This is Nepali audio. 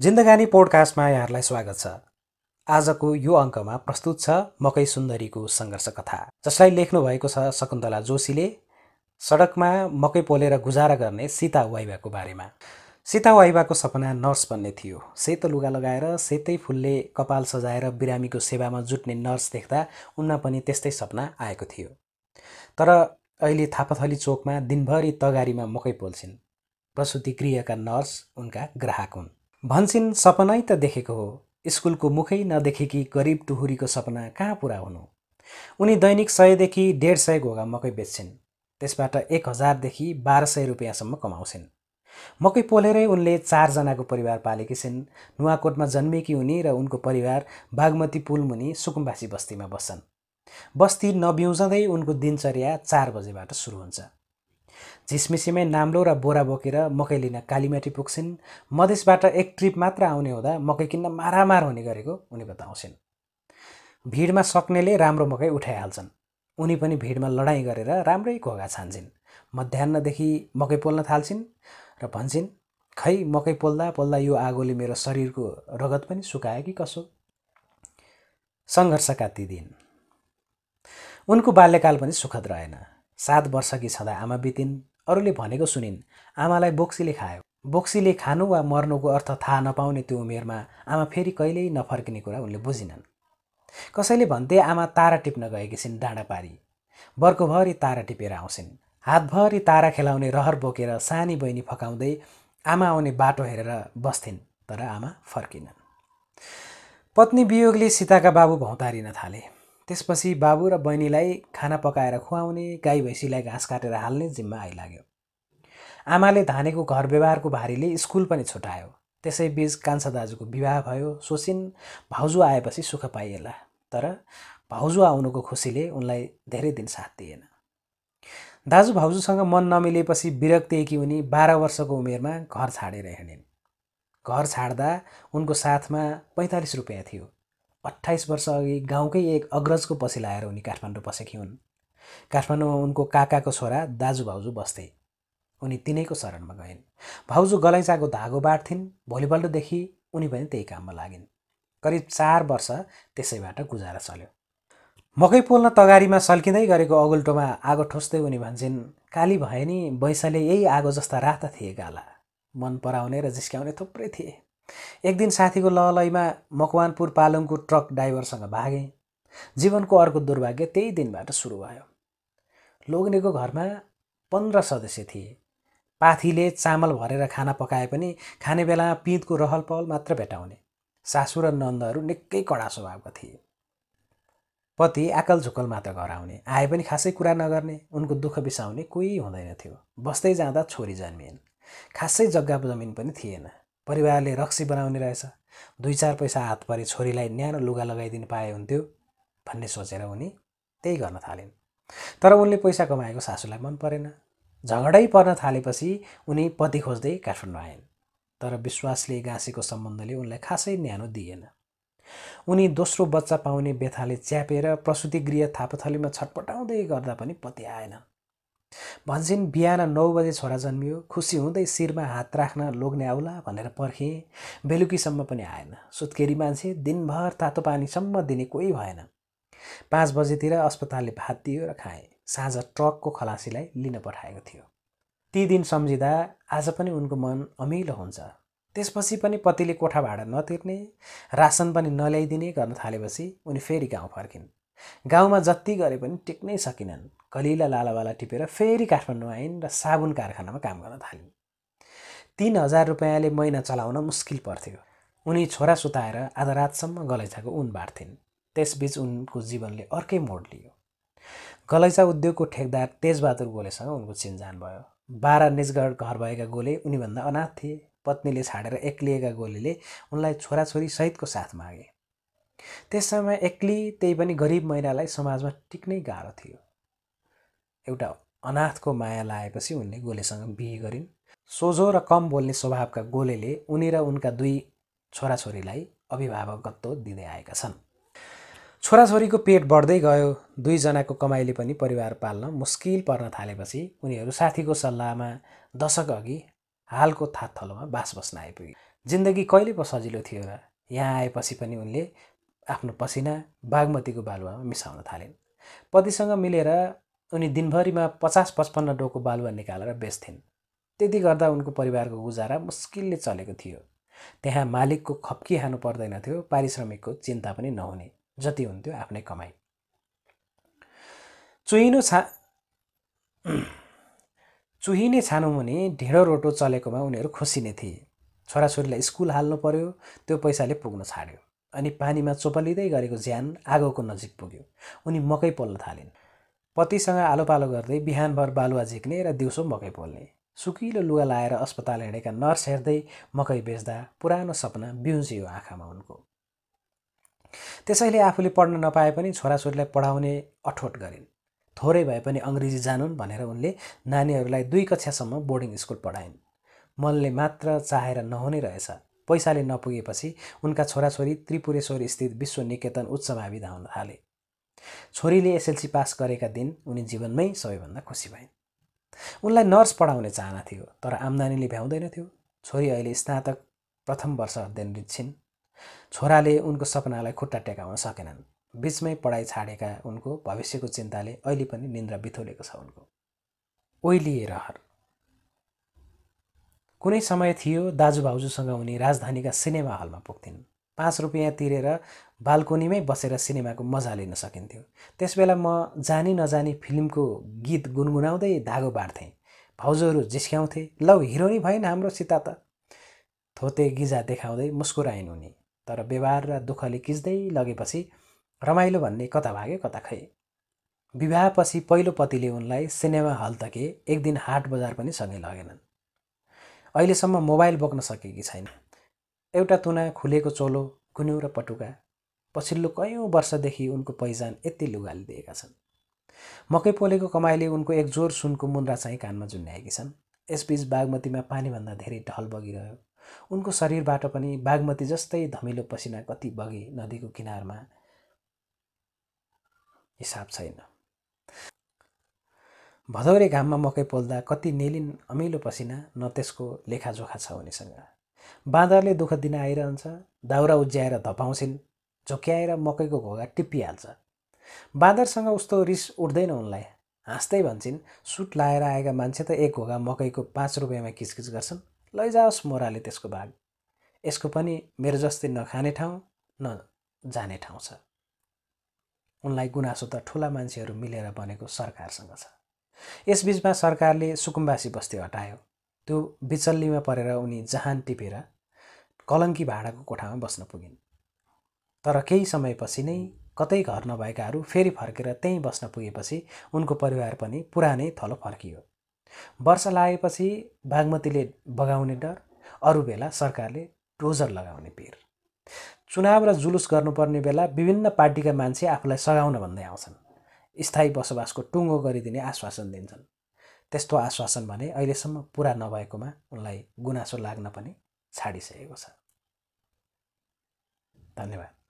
जिन्दगानी पोडकास्टमा यहाँहरूलाई स्वागत छ। आजको यो अङ्कमा प्रस्तुत छ मकै सुन्दरीको सङ्घर्ष कथा जसलाई लेख्नु भएको छ शकुन्तला जोशीले। सडकमा मकै पोलेर गुजारा गर्ने सीता वाइबाको बारेमा। सीता वाइबाको सपना नर्स बन्ने थियो। सेतो लुगा लगाएर सेतै फुलले कपाल सजाएर बिरामीको सेवामा जुट्ने नर्स देख्दा उनमा पनि त्यस्तै सपना आएको थियो। तर अहिले थापाथली चोकमा दिनभरि तगारीमा मकै पोल्छिन्। प्रसुति गृहका नर्स उनका ग्राहक हुन्। भन्छन् सपनै त देखेको हो। स्कुलको मुखै नदेखेकी गरिब टुहुरीको सपना कहाँ पुरा हुनु? उनी दैनिक सयदेखि डेढ सय घोगा मकै बेच्छिन्। त्यसबाट एक हजारदेखि बाह्र सय रुपियाँसम्म कमाउँछिन्। मकै पोलेरै उनले चारजनाको परिवार पालेकी छिन्। नुवाकोटमा जन्मेकी उनी र उनको परिवार बागमती पुलमुनि सुकुम्बासी बस्तीमा बस्छन्। बस्ती नबिउजँदै उनको दिनचर्या चार बजेबाट सुरु हुन्छ। झिसमिसीमै नाम्लो र बोरा बोकेर मकै लिन कालीमाटी पुग्छिन्। मधेसबाट एक ट्रिप मात्र आउने हुँदा मकै किन्न मारामार हुने गरेको उनी बताउँछिन्। भिडमा सक्नेले राम्रो मकै उठाइहाल्छन्। उनी पनि भिडमा लडाइँ गरेर राम्रै घोगा छान्छन् मध्याहदेखि मकै पोल्न थाल्छिन् र भन्छन् खै मकै पोल्दा पोल्दा यो आगोले मेरो शरीरको रगत पनि सुकायो कि कसो? सङ्घर्षका ती दिन। उनको बाल्यकाल पनि सुखद रहेन। सात वर्षकी छँदा आमा बितिन्। अरूले भनेको सुनिन् आमालाई बोक्सीले खायो। बोक्सीले खानु वा मर्नुको अर्थ थाहा नपाउने त्यो उमेरमा आमा फेरि कहिल्यै नफर्किने कुरा उनले बुझिनन्। कसैले भन्थे आमा तारा टिप्न गएकी छिन् डाँडा पारी बर्कोभरि तारा टिपेर आउँछिन्। हातभरि तारा खेलाउने रहर बोकेर सानी बहिनी फकाउँदै आमा आउने बाटो हेरेर बस्थिन् तर आमा फर्किनन्। पत्नी वियोगले सीताका बाबु भौतारिन थाले। त्यसपछि बाबु र बहिनीलाई खाना पकाएर खुवाउने गाई भैँसीलाई घाँस काटेर हाल्ने जिम्मा आइलाग्यो। आमाले धानेको घर व्यवहारको भारीले स्कुल पनि छुटायो त्यसै बिच कान्छा दाजुको विवाह भयो। सोचिन् भाउजू आएपछि सुख पाइएला तर भाउजू आउनुको खुसीले उनलाई धेरै दिन साथ दिएन। दाजु भाउजूसँग मन नमिलेपछि विरक्ति कि उनी बाह्र वर्षको उमेरमा घर छाडेर हिँडिन्। घर छाड्दा उनको साथमा पैँतालिस रुपियाँ थियो। अठाइस वर्ष अघि गाउँकै एक अग्रजको पछि लाएर उनी काठमाडौँ बसेकी हुन्। काठमाडौँमा उनको काकाको छोरा दाजु भाउजू बस्थे। उनी तिनैको शरणमा गइन्। भाउजू गलैँचाको धागो बाँड्थिन्। भोलिपल्टदेखि उनी पनि त्यही काममा लागिन्। करिब चार वर्ष त्यसैबाट गुजारा चल्यो। मकै पोल्न तगारीमा सल्किँदै गरेको अगुल्टोमा आगो ठोस्दै उनी भन्छन् काली भए नि बैसाले यही आगो जस्ता राता थिए गाला। मन पराउने र जिस्क्याउने थुप्रै थिए। एक दिन साथीको ललैमा मकवानपुर पालङको ट्रक ड्राइभरसँग भागेँ। जीवनको अर्को दुर्भाग्य त्यही दिनबाट सुरु भयो। लोग्नेको घरमा पन्ध्र सदस्य थिए। पाथीले चामल भरेर खाना पकाए पनि खाने बेलामा पिँधको रहल पहल मात्र भेटाउने। सासु र नन्दहरू निकै कडा स्वभावका थिए। पति आकल झुकल मात्र घर आउने आए पनि खासै कुरा नगर्ने उनको दुःख बिसाउने कोही हुँदैन थियो। बस्दै जाँदा छोरी जन्मिएन्। खासै जग्गा जमिन पनि थिएन। परिवारले रक्सी बनाउने रहेछ। दुई चार पैसा हात परे छोरीलाई न्यानो लुगा लगाइदिनु पाए हुन्थ्यो भन्ने सोचेर उनी त्यही गर्न थालिन्। तर उनले पैसा कमाएको सासूलाई मन परेन। झगडै पर्न थालेपछि उनी पति खोज्दै काठमाडौँ आइन्। तर विश्वासले गाँसेको सम्बन्धले उनलाई खासै न्यानो दिएन। उनी दोस्रो बच्चा पाउने व्यथाले च्यापेर प्रसुति गृह थापाथलीमा छटपटाउँदै गर्दा पनि पति आएन भन्छन् बिहान नौ बजे छोरा जन्मियो खुसी हुँदै शिरमा हात राख्न लोग्ने आउला भनेर पर्खेँ। बेलुकीसम्म पनि आएन। सुत्केरी मान्छे दिनभर तातो पानीसम्म दिने कोही भएन। पाँच बजेतिर अस्पतालले भात दियो र खाएँ। साँझ ट्रकको खलासीलाई लिन पठाएको थियो। ती दिन सम्झिँदा आज पनि उनको मन अमिलो हुन्छ। त्यसपछि पनि पतिले कोठा भाडा नतिर्ने रासन पनि नल्याइदिने गर्न थालेपछि उनी फेरि गाउँ फर्किन्। गाउँमा जति गरे पनि टिक्नै सकिनन्। कलिला लालावाला टिपेर फेरि काठमाडौँ आइन् र साबुन कारखानामा काम गर्न थालिन्। तिन हजार रुपियाँले महिना चलाउन मुस्किल पर्थ्यो। उनी छोरा सुताएर आधा रातसम्म गलैँचाको उन बाँड्थिन्। त्यसबीच उनको जीवनले अर्कै मोड लियो। गलैँचा उद्योगको ठेकदार तेजबहादुर गोलेसँग उनको चिन्जान भयो। बाह्र निजगढ घर भएका गोले उनीभन्दा अनाथ थिए। पत्नीले छाडेर एक्लिएका गोलेले उनलाई छोराछोरी सहितको साथ मागे। त्यस समय एक्लै त्यही पनि गरिब महिलालाई समाजमा टिक्नै गाह्रो थियो। एउटा अनाथको माया लाएपछि उनले गोलेसँग बिहे गरिन्। सोझो र कम बोल्ने स्वभावका गोलेले उनी र उनका दुई छोराछोरीलाई अभिभावकत्व दिँदै आएका छन्। छोराछोरीको पेट बढ्दै गयो। दुईजनाको कमाइले पनि परिवार पाल्न मुस्किल पर्न थालेपछि उनीहरू साथीको सल्लाहमा दशक अघि हालको थात थलोमा बास बस्न आइपुगे। जिन्दगी कहिले पो सजिलो थियो र यहाँ आएपछि पनि उनले आफ्नो पसिना बागमतीको बालुवामा मिसाउन थालिन्। पतिसँग मिलेर उनी दिनभरिमा पचास पचपन्न डोको बालुवा निकालेर बेच्थिन्। त्यति गर्दा उनको परिवारको गुजारा मुस्किलले चलेको थियो। त्यहाँ मालिकको खप्की खानु पर्दैनथ्यो पारिश्रमिकको चिन्ता पनि नहुने जति हुन्थ्यो आफ्नै कमाई। चुहिनो छा चुहिने छानुमुनि ढिँडो रोटो चलेकोमा उनीहरू खुसी नै थिए। छोराछोरीलाई स्कुल हाल्नु पर्यो त्यो पैसाले पुग्न छाड्यो। अनि पानीमा चोपलिँदै गरेको ज्यान आगोको नजिक पुग्यो। उनी मकै पोल्न थालिन्। पतिसँग आलो पालो गर्दै बिहानभर बालुवा झिक्ने र दिउँसो मकै पोल्ने। सुकिलो लुगा लाएर अस्पताल हिँडेका नर्स हेर्दै मकै बेच्दा पुरानो सपना बिउजियो आँखामा उनको। त्यसैले आफूले पढ्न नपाए पनि छोराछोरीलाई पढाउने अठोट गरिन्। थोरै भए पनि अङ्ग्रेजी जानुन् भनेर उनले नानीहरूलाई दुई कक्षासम्म बोर्डिङ स्कुल पढाइन्। मनले मात्र चाहेर नहुने रहेछ। पैसाले नपुगेपछि उनका छोराछोरी त्रिपुरेश्वर स्थित विश्व निकेतन उच्च मावि धाउन थाले। छोरीले एसएलसी पास गरेका दिन उनी जीवनमै सबैभन्दा खुसी भइन्। उनलाई नर्स पढाउने चाहना थियो तर आम्दानीले भ्याउँदैनथ्यो छोरी अहिले स्नातक प्रथम वर्ष अध्ययनरत छिन् छोराले उनको सपनालाई खुट्टा टेकाउन सकेनन्। बिचमै पढाइ छाडेका उनको भविष्यको चिन्ताले अहिले पनि निन्द्रा बिथोलेको छ उनको। ओइलिए रहर कुनै समय थियो दाजु भाउजूसँग उनी राजधानीका सिनेमा हलमा पुग्थिन्। पाँच रुपियाँ तिरेर बाल्कोनीमै बसेर सिनेमाको मजा लिन सकिन्थ्यो। त्यसबेला म जानी नजानी फिल्मको गीत गुनगुनाउँदै धागो बाँड्थेँ। भाउजूहरू जिस्क्याउँथे लौ हिरोनी भएन हाम्रो सीता त थोते गिजा देखाउँदै मुस्कुराइन् उनी तर व्यवहार र दुःखले किच्दै लगेपछि रमाइलो भन्ने कता भाग्यो कता खै। विवाहपछि पहिलो पतिले उनलाई सिनेमा हल तके एक दिन हाट बजार पनि सँगै लगेनन्। अहिलेसम्म मोबाइल बोक्न सकेकी छैन। एउटा तुना खुलेको चोलो गुन्यु र पटुका पछिल्लो कयौँ वर्षदेखि उनको पहिचान यति लुगाले दिएका छन्। मकै पोलेको कमाइले उनको एक जोर सुनको मुन्द्रा चाहिँ कानमा जुन्याएकी छन्। यसबीच बागमतीमा पानीभन्दा धेरै ढल बगिरह्यो। उनको शरीरबाट पनि बागमती जस्तै धमिलो पसिना कति बगे नदीको किनारमा हिसाब छैन। भदौरे घाममा मकै पोल्दा कति नेलिन अमिलो पसिना न त्यसको लेखाजोखा छ उनीसँग। बाँदरले दुःख दिन आइरहन्छ दाउरा उज्याएर धपाउँछिन् झोक्याएर मकैको घोगा टिपिहाल्छ बाँदरसँग उस्तो रिस उठ्दैन उनलाई। हाँस्दै भन्छन् सुट लाएर आएका मान्छे त एक घोगा मकैको पाँच रुपियाँमा किचकिच गर्छन्। लैजाओस् मोराले त्यसको भाग। यसको पनि मेरो जस्तै नखाने ठाउँ न जाने ठाउँ छ उनलाई गुनासो त ठुला मान्छेहरू मिलेर बनेको सरकारसँग छ। यसबिचमा सरकारले सुकुम्बासी बस्ती हटायो। त्यो बिचल्लीमा परेर उनी जहान टिपेर कलङ्की भाडाको कोठामा बस्न पुगिन्। तर केही समयपछि नै कतै घर नभएकाहरू फेरि फर्केर त्यहीँ बस्न पुगेपछि उनको परिवार पनि पुरानै थलो फर्कियो। वर्ष लागेपछि बागमतीले बगाउने डर अरू बेला सरकारले डोजर लगाउने पिर। चुनाव र जुलुस गर्नुपर्ने बेला विभिन्न पार्टीका मान्छे आफूलाई सघाउन भन्दै आउँछन्। स्थायी बसोबासको टुङ्गो गरिदिने आश्वासन दिन्छन्। त्यस्तो आश्वासन भने अहिलेसम्म पुरा नभएकोमा उनलाई गुनासो लाग्न पनि छाडिसकेको छ। धन्यवाद।